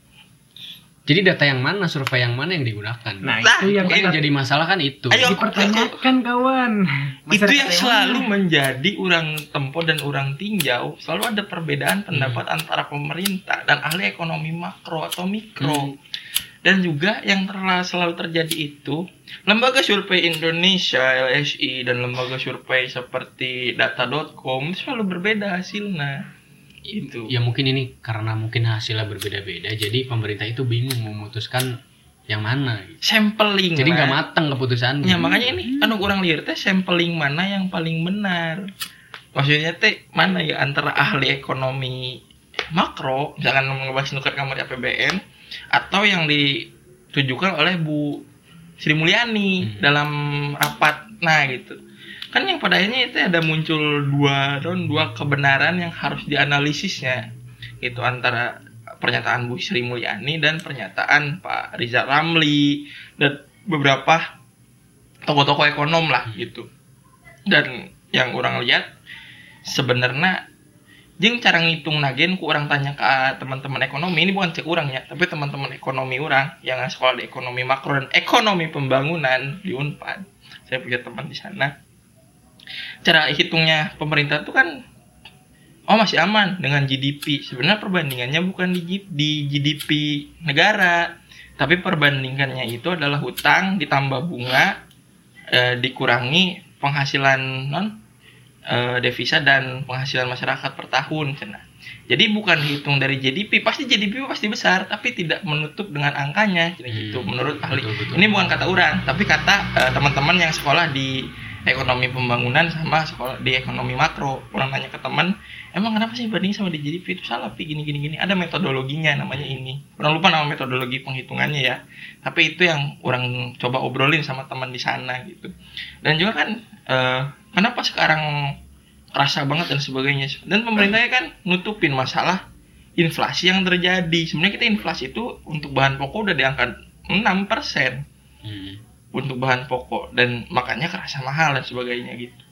jadi data yang mana, survei yang mana yang digunakan? nah itu yang Yang jadi masalah kan itu. Ayo, dipertanyakan kawan itu yang selalu menjadi orang tempo dan orang tinjau selalu ada perbedaan pendapat antara pemerintah dan ahli ekonomi makro atau mikro Hmm. dan juga yang terla- selalu terjadi itu lembaga survei Indonesia LSI dan lembaga survei seperti data.com selalu berbeda hasilnya itu Ya mungkin ini karena mungkin hasilnya berbeda-beda, jadi pemerintah itu bingung memutuskan yang mana. gitu. sampling Jadi nggak matang keputusannya. Ya makanya ini anu kurang lihat teh sampling mana yang paling benar. maksudnya teh mana ya antara ahli ekonomi makro misalkan ngebahas nukar kamar APBN atau yang ditujukan oleh Bu Sri Mulyani Hmm. dalam rapat nah gitu kan yang pada akhirnya itu ada muncul dua don dua kebenaran yang harus dianalisisnya. Itu antara pernyataan Bu Sri Mulyani dan pernyataan Pak Rizal Ramli dan beberapa tokoh-tokoh ekonom lah gitu. Dan yang orang lihat sebenarnya jeng cara ngitung nagen ku orang tanya ke teman-teman ekonomi ini bukan cek orang ya tapi teman-teman ekonomi orang yang sekolah di ekonomi makro dan ekonomi pembangunan di Unpad. Saya punya teman di sana cara hitungnya pemerintah itu kan oh masih aman dengan GDP sebenarnya perbandingannya bukan di, di GDP negara tapi perbandingannya itu adalah hutang ditambah bunga eh, dikurangi penghasilan non eh, devisa dan penghasilan masyarakat per tahun cenah. Jadi bukan hitung dari GDP, pasti GDP pasti besar, tapi tidak menutup dengan angkanya, gitu. Hmm, Menurut ahli, betul, betul. ini bukan kata orang, tapi kata eh, teman-teman yang sekolah di ekonomi pembangunan sama sekolah di ekonomi makro. Orang nanya ke teman, emang kenapa sih banding sama di GDP itu salah, pi gini gini gini. Ada metodologinya namanya ini. Orang lupa nama metodologi penghitungannya ya. Tapi itu yang orang coba obrolin sama teman di sana gitu. Dan juga kan eh, kenapa sekarang kerasa banget dan sebagainya. Dan pemerintahnya kan nutupin masalah inflasi yang terjadi. Sebenarnya kita inflasi itu untuk bahan pokok udah di angka 6% Hmm. Untuk bahan pokok dan makanya kerasa mahal dan sebagainya gitu.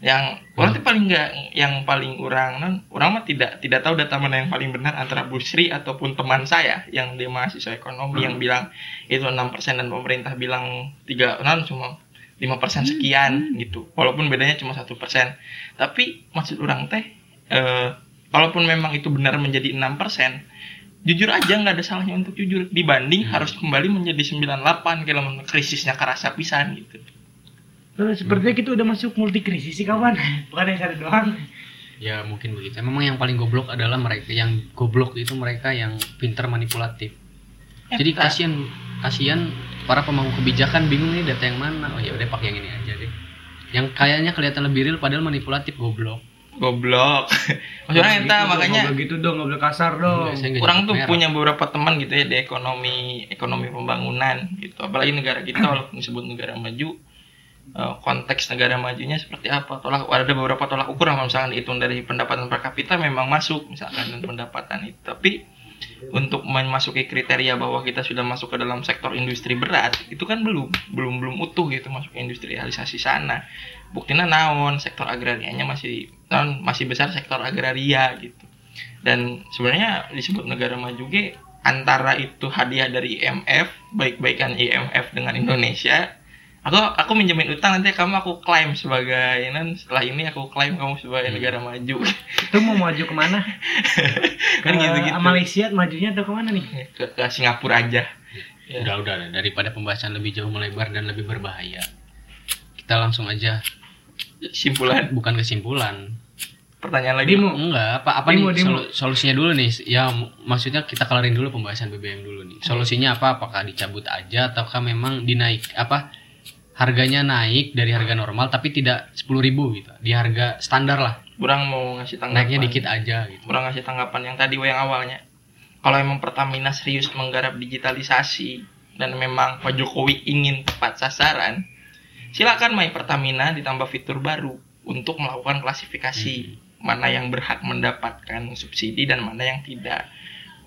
Yang orang tuh paling nggak yang paling orang non orang mah tidak tidak tahu data mana yang paling benar antara Bu Sri ataupun teman saya yang dia mahasiswa ekonomi yang bilang itu 6% dan pemerintah bilang tiga non cuma 5% sekian gitu. Walaupun bedanya cuma satu persen. Tapi maksud orang teh eh, walaupun memang itu benar menjadi 6% jujur aja nggak ada salahnya untuk jujur dibanding Hmm. harus kembali menjadi 98 kalau menurut krisisnya kerasa pisan gitu Eh, sepertinya kita udah masuk multi krisis sih kawan bukan yang satu doang Ya mungkin begitu. Memang yang paling goblok adalah mereka yang goblok itu mereka yang pintar manipulatif. Jadi Eta. kasihan kasihan para pemangku kebijakan bingung nih data yang mana. Oh ya udah pakai yang ini aja deh. Yang kayaknya kelihatan lebih real padahal manipulatif goblok. Goblok. Maksudnya Gitu enta dong, makanya nggak gitu dong nggak boleh kasar dong. Nyebut tuh merek. punya beberapa teman gitu ya di ekonomi ekonomi pembangunan gitu. Apalagi negara kita walaupun disebut negara maju eh, konteks negara majunya seperti apa tolak ada beberapa tolak ukur misalkan dihitung dari pendapatan per kapita memang masuk misalkan dan pendapatan itu. Tapi untuk memasuki kriteria bahwa kita sudah masuk ke dalam sektor industri berat itu kan belum belum belum utuh gitu masuk industrialisasi sana. Buktinya naon sektor agrarianya masih naon masih besar sektor agraria gitu. Dan sebenarnya disebut negara maju ge antara itu hadiah dari IMF baik-baikan IMF dengan Indonesia aku aku minjemin utang nanti kamu aku klaim sebagai nan setelah ini aku klaim kamu sebagai Hmm. negara maju itu mau maju ke mana kan Ke gitu-gitu Malaysia majunya atau ke mana nih ke, ke Singapura aja Ya. Udah udah daripada pembahasan lebih jauh melebar dan lebih berbahaya. Kita langsung aja simpulan bukan kesimpulan. pertanyaan lagi Dimo. Enggak, apa apa Demo, nih solu- solusinya dulu nih? Ya maksudnya kita kelarin dulu pembahasan BBM dulu nih. Solusinya apa? Apakah dicabut aja ataukah memang dinaik apa harganya naik dari harga normal tapi tidak 10.000 gitu. Di harga standar lah. kurang mau ngasih tanggapan Naiknya dikit aja gitu. kurang ngasih tanggapan yang tadi yang awalnya kalau emang Pertamina serius menggarap digitalisasi dan memang Pak Jokowi ingin tepat sasaran silakan main Pertamina ditambah fitur baru untuk melakukan klasifikasi mana yang berhak mendapatkan subsidi dan mana yang tidak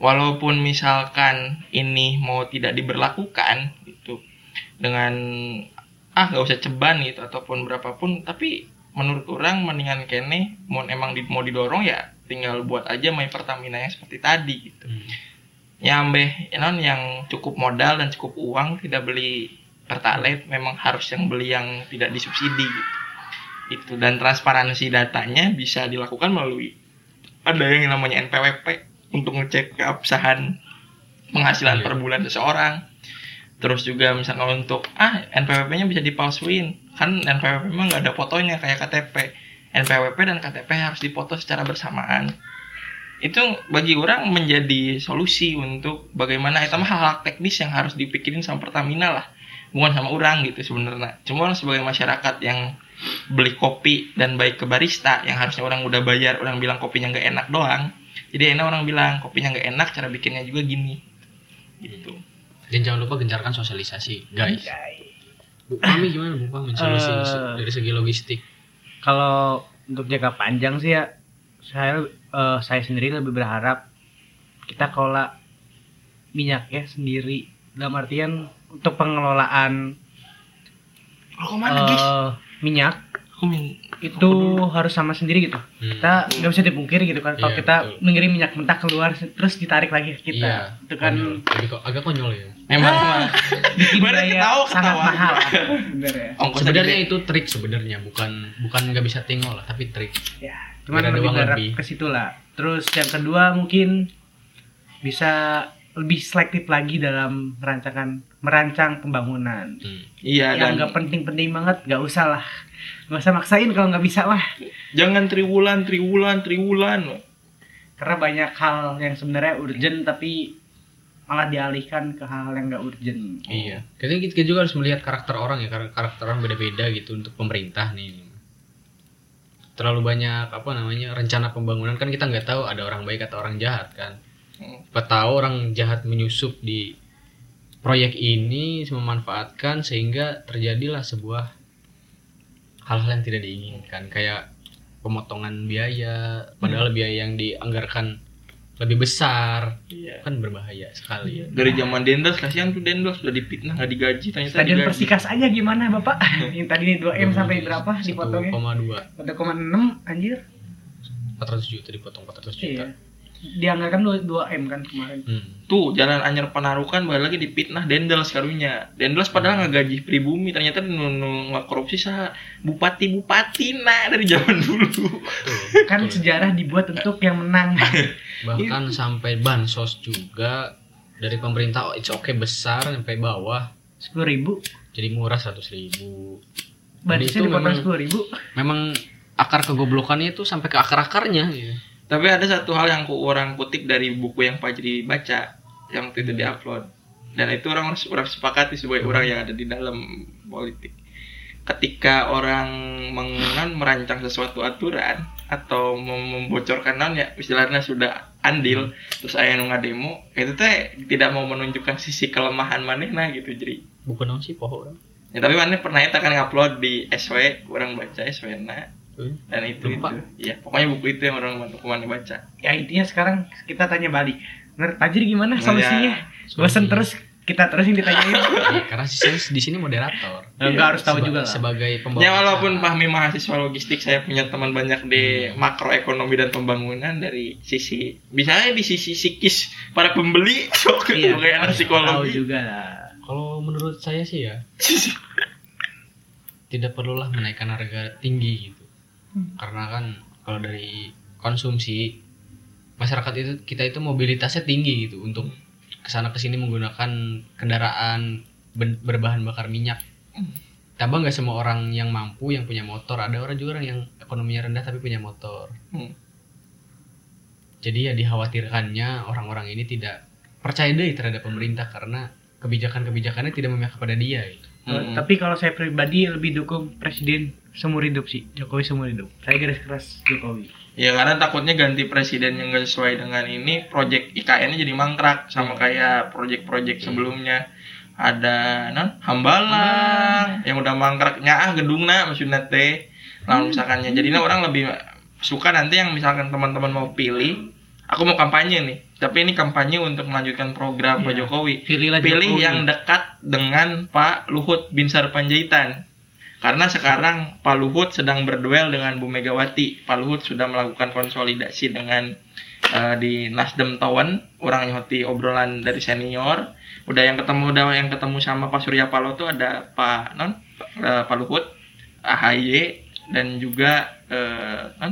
walaupun misalkan ini mau tidak diberlakukan gitu dengan ah nggak usah ceban gitu ataupun berapapun tapi menurut orang mendingan kene mau emang di, mau didorong ya tinggal buat aja main Pertamina yang seperti tadi gitu Hmm. yang beh non yang cukup modal dan cukup uang tidak beli pertalite memang harus yang beli yang tidak disubsidi gitu itu dan transparansi datanya bisa dilakukan melalui ada yang namanya NPWP untuk ngecek keabsahan penghasilan Iya. per bulan seseorang terus juga misalnya untuk ah NPWP-nya bisa dipalsuin. Kan NPWP memang nggak ada fotonya kayak KTP NPWP dan KTP harus dipoto secara bersamaan. Itu bagi orang menjadi solusi untuk bagaimana itu mah hal-hal teknis yang harus dipikirin sama Pertamina lah. Bukan sama orang gitu sebenarnya. Cuma sebagai masyarakat yang beli kopi dan baik ke barista yang harusnya orang udah bayar orang bilang kopinya nggak enak doang. Jadi enak orang bilang kopinya nggak enak cara bikinnya juga gini. Gitu Dan jangan lupa gencarkan sosialisasi, guys. Bu Pami gimana Bu Pami solusi Eh. dari segi logistik? Kalau untuk jangka panjang sih ya saya eh, saya sendiri lebih berharap kita kelola minyaknya sendiri dalam artian untuk pengelolaan rokok mana guys eh, minyak itu harus sama sendiri gitu. Hmm. Kita nggak bisa dipungkiri gitu kan kalau Iya, kita betul. mengirim minyak mentah keluar terus ditarik lagi ke kita. Iya, Itu kan konyol. Agak konyol ya. emang mah bikin biaya ketawa, sangat ketawa. mahal. Bener ya. ongkos Sebenarnya itu trik sebenarnya, bukan bukan nggak bisa tinggal lah, tapi trik. Ya, cuman Biar ada lebih lebih. ke situ lah. Terus yang kedua mungkin bisa lebih selektif lagi dalam merancangkan merancang pembangunan. Hmm. iya yang dan nggak penting-penting banget, nggak usah lah. Nggak usah maksain kalau nggak bisa mah. jangan triwulan triwulan triwulan Karena banyak hal yang sebenarnya urgent tapi malah dialihkan ke hal yang nggak urgent. Iya. Kita, kita juga harus melihat karakter orang ya, karena karakter orang beda-beda gitu untuk pemerintah nih. Terlalu banyak apa namanya rencana pembangunan kan kita nggak tahu ada orang baik atau orang jahat kan. Hmm. Siapa tahu orang jahat menyusup di proyek ini memanfaatkan sehingga terjadilah sebuah hal-hal yang tidak diinginkan kayak pemotongan biaya padahal biaya yang dianggarkan lebih besar Iya. kan berbahaya sekali dari zaman Dendels kasihan tuh Dendels udah dipitnah nggak digaji ternyata Stadion digaji. Persikas aja gimana Bapak? yang tadi ini 2 M sampai berapa dipotongnya? 1,2 1,6 anjir. 400 juta dipotong 400 juta Iya. Dianggarkan 2, 2 M kan kemarin. hmm. tuh jalan anyar penarukan balik lagi dipitnah Dendels karunya Dendels padahal nggak gaji pribumi ternyata nu nu nggak korupsi sah bupati bupati nah dari zaman dulu Tuh, Kan betul. sejarah dibuat untuk yang menang. bahkan sampai bansos juga dari pemerintah oh, it's okay besar sampai bawah 10 ribu. jadi murah 100 ribu Barisnya itu dipotong memang- 10 ribu. memang akar kegoblokannya itu sampai ke akar-akarnya gitu. Tapi ada satu hal yang ku orang kutip dari buku yang Fajri baca yang waktu itu diupload. Dan itu orang orang sepakati sebagai orang yang ada di dalam politik. Ketika orang mengan merancang sesuatu aturan atau mem- membocorkan non ya istilahnya sudah andil terus aya nu demo itu teh tidak mau menunjukkan sisi kelemahan manehna gitu jadi bukan sih poho orang. Ya tapi maneh pernah eta kan ngupload di SW orang baca SW na Hmm. Dan itu Lupa. itu ya pokoknya buku itu yang orang maneh baca Ya intinya sekarang kita tanya balik. Menurut Fajri gimana Oh, solusinya? ya. Bosan terus kita terus yang ditanyain. Iya, karena saya di sini moderator Enggak harus tahu Seba- juga lah. sebagai pembawa Ya walaupun acara. Fahmi mahasiswa logistik saya punya teman banyak di makroekonomi dan pembangunan dari sisi misalnya di sisi psikis para pembeli sok Iya, sebagai anak tahu psikologi juga lah. kalau menurut saya sih ya tidak perlulah menaikkan harga tinggi gitu karena kan kalau dari konsumsi masyarakat itu kita itu mobilitasnya tinggi gitu untuk ke sana ke sini menggunakan kendaraan ben- berbahan bakar minyak tambah nggak semua orang yang mampu yang punya motor ada orang juga orang yang ekonominya rendah tapi punya motor Hmm. jadi ya dikhawatirkannya orang-orang ini tidak percaya deh terhadap pemerintah karena kebijakan-kebijakannya tidak memihak kepada dia gitu. Hmm. Tapi kalau saya pribadi lebih dukung presiden seumur hidup sih, Jokowi seumur hidup. Saya garis keras Jokowi. Ya karena takutnya ganti presiden yang gak sesuai dengan ini proyek IKN-nya jadi mangkrak sama kayak proyek-proyek sebelumnya. Ada non hambalang yang udah mangkraknya ah gedungna maksudnya teh lalu misalkannya. Jadinya orang lebih suka nanti yang misalkan teman-teman mau pilih aku mau kampanye nih. Tapi ini kampanye untuk melanjutkan program Pak Iya. Jokowi. Pilihlah pilih Jokowi. yang dekat dengan Pak Luhut Binsar Panjaitan karena sekarang Pak Luhut sedang berduel dengan Bu Megawati. Pak Luhut sudah melakukan konsolidasi dengan eh, di Nasdem Town, orang nyoti obrolan dari senior. Udah yang ketemu udah yang ketemu sama Pak Surya Paloh tuh ada Pak non eh, Pak Luhut, AHY dan juga eh, non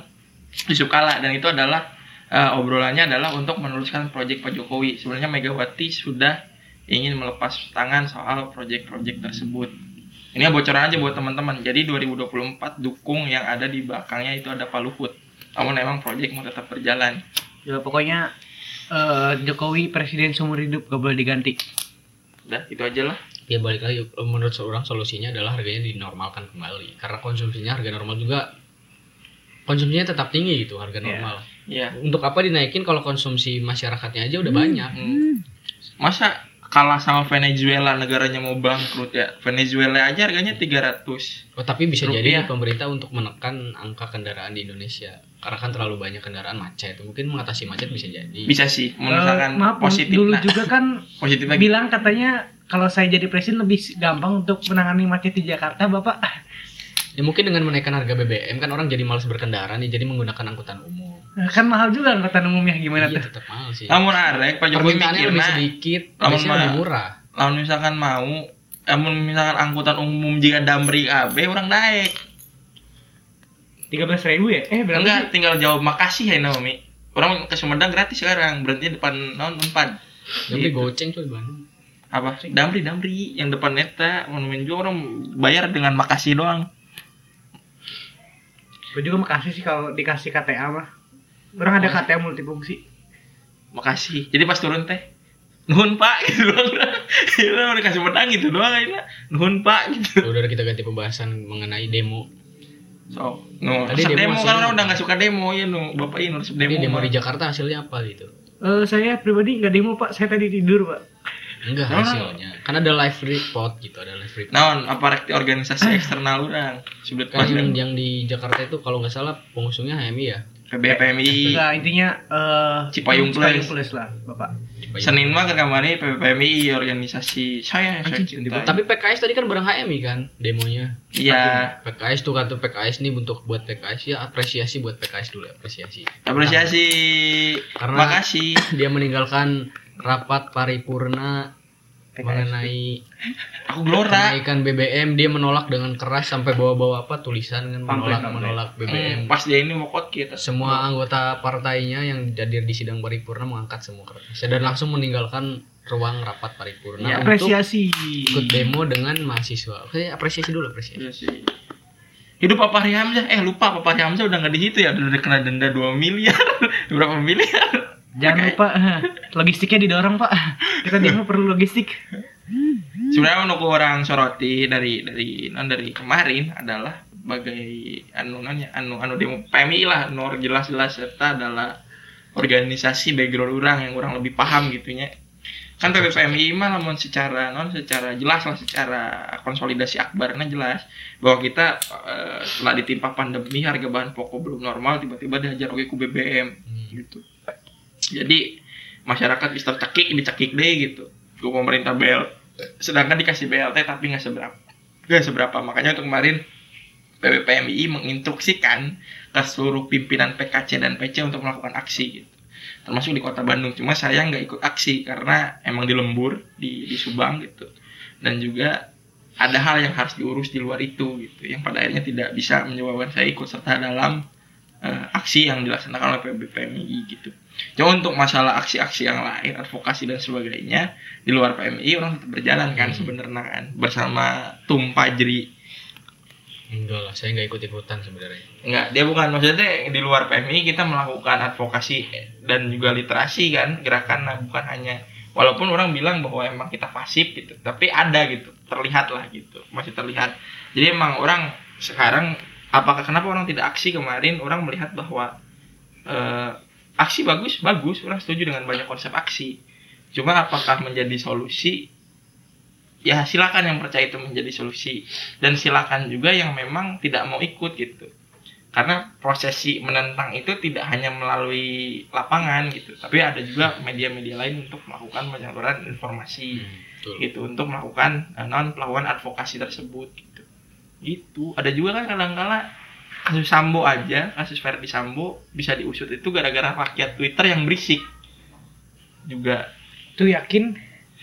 Yusuf Kala dan itu adalah eh, obrolannya adalah untuk meneruskan proyek Pak Jokowi. Sebenarnya Megawati sudah ingin melepas tangan soal proyek-proyek tersebut. Ini bocoran aja buat teman-teman. Jadi 2024 dukung yang ada di belakangnya itu ada Pak Luhut. Namun memang proyek mau tetap berjalan. Ya pokoknya eh, Jokowi presiden seumur hidup gak boleh diganti. Udah, itu aja lah. ya balik lagi menurut seorang solusinya adalah harganya dinormalkan kembali karena konsumsinya harga normal juga konsumsinya tetap tinggi gitu harga Iya. normal ya untuk apa dinaikin kalau konsumsi masyarakatnya aja udah banyak Hmm. masa kalah sama Venezuela negaranya mau bangkrut ya. Venezuela aja harganya 300 oh, tapi bisa Rupiah. jadi pemerintah untuk menekan angka kendaraan di Indonesia. Karena kan terlalu banyak kendaraan macet. Mungkin mengatasi macet bisa jadi. Bisa sih Eh, misalkan maaf positif dulu nah, juga kan positif lagi. bilang katanya kalau saya jadi presiden lebih gampang untuk menangani macet di Jakarta bapak. Ya mungkin dengan menaikkan harga BBM kan orang jadi malas berkendara nih jadi menggunakan angkutan umum kan mahal juga angkutan umumnya gimana iya tuh? tetap mahal sih. Namun arek Pak Jokowi permintaannya lebih mikirna sedikit mah- lebih murah. lamun misalkan mau namun misalkan angkutan umum jika damri AB orang naik. Tiga belas ribu ya? Eh berapa enggak sih? tinggal jawab makasih ya Naomi. Orang ke Sumedang gratis sekarang berarti depan non unpad tapi Gitu. goceng coy Bandung apa? Damri damri. Yang depan neta monumen juga orang bayar dengan makasih doang. Gue juga makasih sih kalau dikasih KTA mah orang ada KTA multifungsi. Makasih. Jadi pas turun teh nuhun pak. Gitu doang itu udah dikasih pedang gitu doang aja. Nuhun pak. Gitu. Ya udah kita ganti pembahasan mengenai demo. So no Tadi demo demo, kan orang udah nggak suka demo ya nu bapak ini resep Jadi demo, demo mah. di Jakarta hasilnya apa gitu? Eh, saya pribadi nggak demo pak. Saya tadi tidur pak. Enggak Nah. hasilnya. Kan ada live report gitu ada live report. Naon apa organisasi eksternal orang? Sudah kan yang, yang di Jakarta itu kalau nggak salah pengusungnya HMI ya PBPMI Enggak, intinya eh Cipayung Plus. Plus lah bapak. Senin mah ke kamari PBPMI organisasi saya saya Anjing, cintai. tapi PKS tadi kan bareng HMI kan demonya. Iya. PKS tuh kata PKS nih bentuk buat PKS ya apresiasi buat PKS dulu apresiasi. Apresiasi. Karena- makasih. dia meninggalkan rapat paripurna PKS. mengenai aku gelora kenaikan BBM dia menolak dengan keras sampai bawa-bawa apa tulisan kan menolak menolak BBM Hmm, pas dia ini mau kot kita. Semua anggota partainya yang hadir di sidang paripurna mengangkat semua kertasnya dan langsung meninggalkan ruang rapat paripurna Ya, untuk apresiasi. ikut demo dengan mahasiswa. Oke apresiasi dulu apresiasi. Iya sih. Hidup Fahri Hamzah, eh lupa Fahri Hamzah udah nggak di situ ya, udah kena denda 2 miliar, berapa miliar? Jangan lupa logistiknya didorong pak kita demo perlu logistik Sebenarnya untuk orang soroti dari dari non dari kemarin adalah sebagai anu non ya, anu anu demo PMI lah, nor jelas-jelas serta adalah organisasi background orang yang orang lebih paham gitunya. Kan PBPMI mah lamun secara non secara jelas lah secara konsolidasi akbarnya jelas bahwa kita eh, setelah ditimpa pandemi harga bahan pokok belum normal tiba-tiba dihajar oke ku BBM gitu. Jadi masyarakat bisa cekik dicekik deh gitu. Ke pemerintah BL sedangkan dikasih BLT tapi nggak seberapa nggak seberapa. Makanya untuk kemarin PBPMI menginstruksikan ke seluruh pimpinan PKC dan PC untuk melakukan aksi gitu. Termasuk di kota Bandung. Cuma saya nggak ikut aksi karena emang di lembur di, di Subang gitu. Dan juga ada hal yang harus diurus di luar itu gitu. Yang pada akhirnya tidak bisa menyebabkan saya ikut serta dalam eh, aksi yang dilaksanakan oleh PBPMI gitu cuma untuk masalah aksi-aksi yang lain advokasi dan sebagainya di luar PMI orang tetap berjalan kan Hmm. sebenarnya kan bersama Tum Pajri. Enggak lah saya nggak ikut ikutan sebenarnya. Enggak, dia bukan maksudnya di luar PMI kita melakukan advokasi dan juga literasi kan gerakan nah, bukan hanya walaupun orang bilang bahwa emang kita pasif gitu tapi ada gitu terlihat lah gitu masih terlihat. Jadi emang orang sekarang apakah kenapa orang tidak aksi? Kemarin orang melihat bahwa eh, aksi bagus bagus. Orang setuju dengan banyak konsep aksi. Cuma apakah menjadi solusi? Ya silakan yang percaya itu menjadi solusi. Dan silakan juga yang memang tidak mau ikut gitu. Karena prosesi menentang itu tidak hanya melalui lapangan gitu. Tapi ada juga media-media lain untuk melakukan penyaluran informasi Betul. gitu. Untuk melakukan eh, non melakukan advokasi tersebut gitu. Gitu. Ada juga kan kadang-kala kasus Sambo aja kasus Verdi Sambo bisa diusut itu gara-gara rakyat Twitter yang berisik. Juga. Tuh yakin?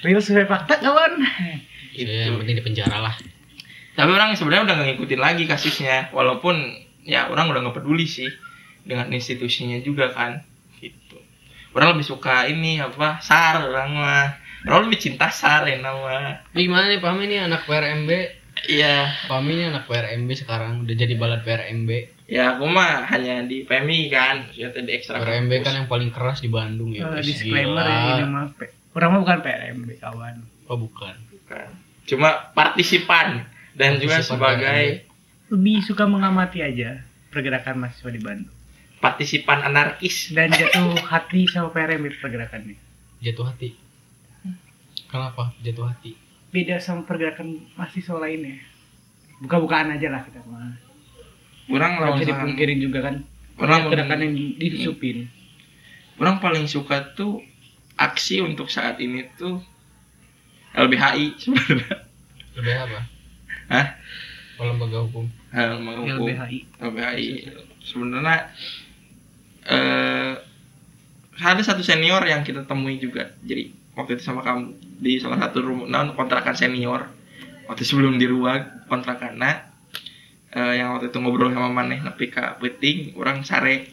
Real sesuai fakta kawan. Yang penting di penjara lah. Tapi orang sebenarnya udah nggak ngikutin lagi kasusnya. Walaupun ya orang udah nggak peduli sih dengan institusinya juga kan gitu. Orang lebih suka ini apa sar orang mah. Orang lebih cinta sar ya nama. Ini gimana nih Pami nih anak PRMB iya Pami nih anak PRMB sekarang udah jadi balad PRMB ya aku mah hanya di PMI kan ya di ekstra PRMB kampus. kan yang paling keras di Bandung ya guys. disclaimer ya ini mah orang mah bukan PRMB kawan oh bukan Bukan. cuma partisipan dan juga sebagai Lebih suka mengamati aja pergerakan mahasiswa di Bandung. partisipan anarkis Dan jatuh hati sama PRM pergerakannya. Jatuh hati. Kenapa jatuh hati? Beda sama pergerakan mahasiswa lainnya. Buka-bukaan aja lah kita mah. orang Nggak lawan bisa dipungkirin juga kan. orang gerakan yang di- disupin. orang paling suka tuh aksi untuk saat ini tuh LBHI sebenarnya Lebih apa? Hah? Oh, lembaga hukum. Hal menghukum LBHI. LBHI sebenarnya eh ada satu senior yang kita temui juga jadi waktu itu sama kamu di salah satu rumah non kontrakan senior. Waktu sebelum di ruang kontrakan nah eh, yang waktu itu ngobrol sama maneh nepi ka penting orang sare.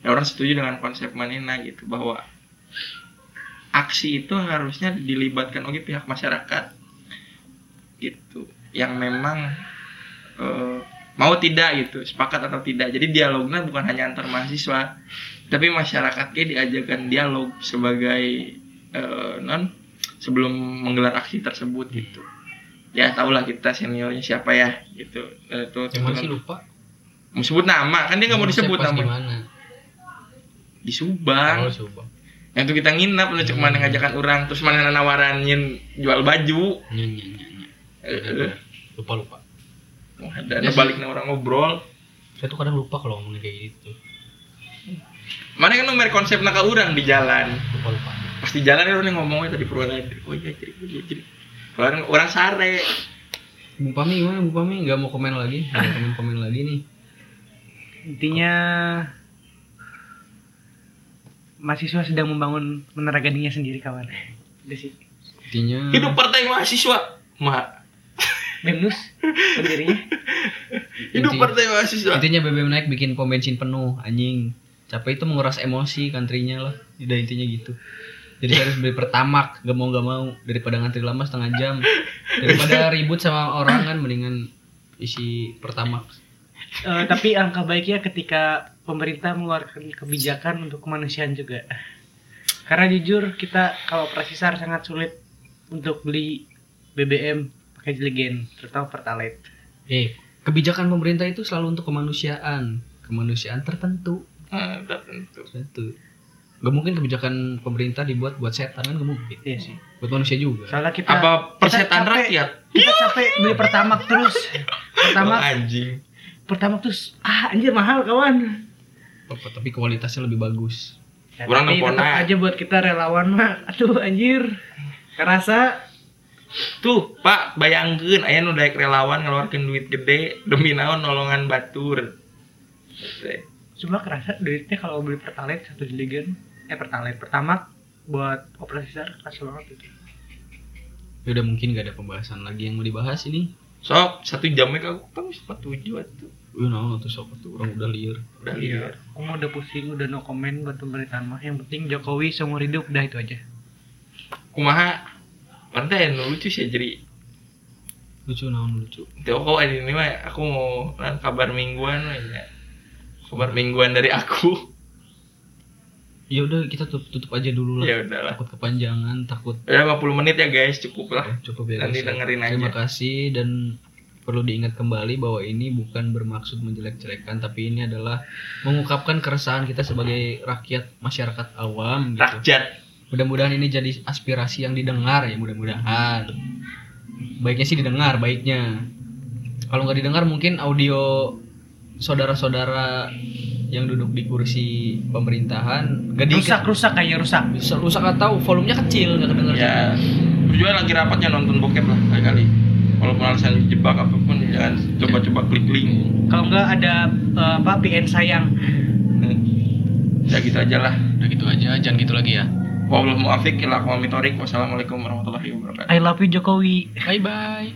Ya orang setuju dengan konsep manehna gitu bahwa aksi itu harusnya dilibatkan oleh pihak masyarakat. Gitu. Yang memang eh, mau tidak gitu sepakat atau tidak. Jadi dialognya bukan hanya antar mahasiswa tapi masyarakatnya diajarkan dialog sebagai eh, non sebelum menggelar aksi tersebut gitu ya tahulah kita seniornya siapa ya gitu Eh, itu mana sih lupa? mau sebut nama kan dia nggak mau disebut nama mana? di Subang Oh, Subang. yang itu kita nginap lu cuma Hmm. ngajakan orang terus mana nawarannya jual baju Nyanyi, nyanyi. Eh, Lupa lupa. Ada ada baliknya orang ngobrol Saya tuh kadang lupa kalau ngomongin kayak gitu. mana kan nomor konsep naka orang di jalan Lupa lupa. Pas di jalan orang yang ngomongnya tadi Purwodadi oh iya jadi oh iya jadi orang orang sare Bu Pami gimana Bu Pami? Gak mau komen lagi? Gak mau komen komen lagi nih. Intinya mahasiswa sedang membangun menara gadingnya sendiri kawan. Udah sih. Intinya. hidup partai mahasiswa ma Benus sendirinya. hidup Inti- partai mahasiswa Intinya BBM naik bikin pom bensin penuh, anjing. Capek itu menguras emosi countrynya lah. Udah intinya gitu. Jadi harus beli pertamak, gak mau gak mau daripada ngantri lama setengah jam. Daripada ribut sama orang kan mendingan isi pertamak. Eh, tapi angka baiknya ketika pemerintah mengeluarkan kebijakan untuk kemanusiaan juga. Karena jujur kita kalau operasi SAR sangat sulit untuk beli BBM pakai jeligen, terutama Pertalite. Eh, kebijakan pemerintah itu selalu untuk kemanusiaan, kemanusiaan tertentu. Ah, tertentu Tertentu. Gak mungkin kebijakan pemerintah dibuat buat setan kan gak mungkin. Iya sih. Buat manusia juga. Soalnya kita apa persetan capek. rakyat kita capek beli Pertamax terus. oh, Pertamax, anjing Pertamax terus ah anjir mahal kawan. Apa, tapi kualitasnya lebih bagus. Ya, Kurang tapi tetap aja buat kita relawan mah. Aduh anjir. Kerasa tuh pak bayangkeun aya nu daek relawan ngeluarkeun duit gede demi naon nolongan batur. Cuma kerasa duitnya kalau beli pertalite satu jeligen eh pertalite pertama buat operasi SAR kerasa banget itu. Ya udah mungkin gak ada pembahasan lagi yang mau dibahas ini. sok satu jamnya kau kamu sempat tujuh atuh Wih, nah, tuh sok tuh orang udah liar. udah liar Aku udah pusing, udah no comment buat pemerintahan mah. Yang penting Jokowi seumur hidup udah itu aja. kumaha pantai nu lucu sih jadi Lucu naon lucu. Tuh kok ini mah aku mau kan kabar mingguan nya. Kabar mingguan dari aku. Ya udah kita tutup, tutup aja dulu lah. Ya udahlah. Takut kepanjangan, takut Udah 50 menit ya guys, cukup lah. cukup ya. Nanti guys. dengerin Terima aja. kasih dan perlu diingat kembali bahwa ini bukan bermaksud menjelek-jelekan tapi ini adalah mengungkapkan keresahan kita sebagai rakyat masyarakat awam gitu. Rakyat. Mudah-mudahan ini jadi aspirasi yang didengar ya mudah-mudahan. Baiknya sih didengar, baiknya. Kalau nggak didengar mungkin audio saudara-saudara yang duduk di kursi pemerintahan gak Rusak rusak kayaknya rusak. bisa rusak atau volumenya kecil nggak kedenger Ya, tujuan lagi rapatnya nonton bokep lah kali-kali. Walaupun alasan jebak apa pun jangan coba-coba klik link. Kalau enggak ada eh, apa PN sayang. Ya gitu aja lah. udah gitu aja jangan gitu lagi ya Wabillahi muwaffiq ila aqwamit thoriq. Wassalamualaikum warahmatullahi wabarakatuh. I love you Jokowi. bye bye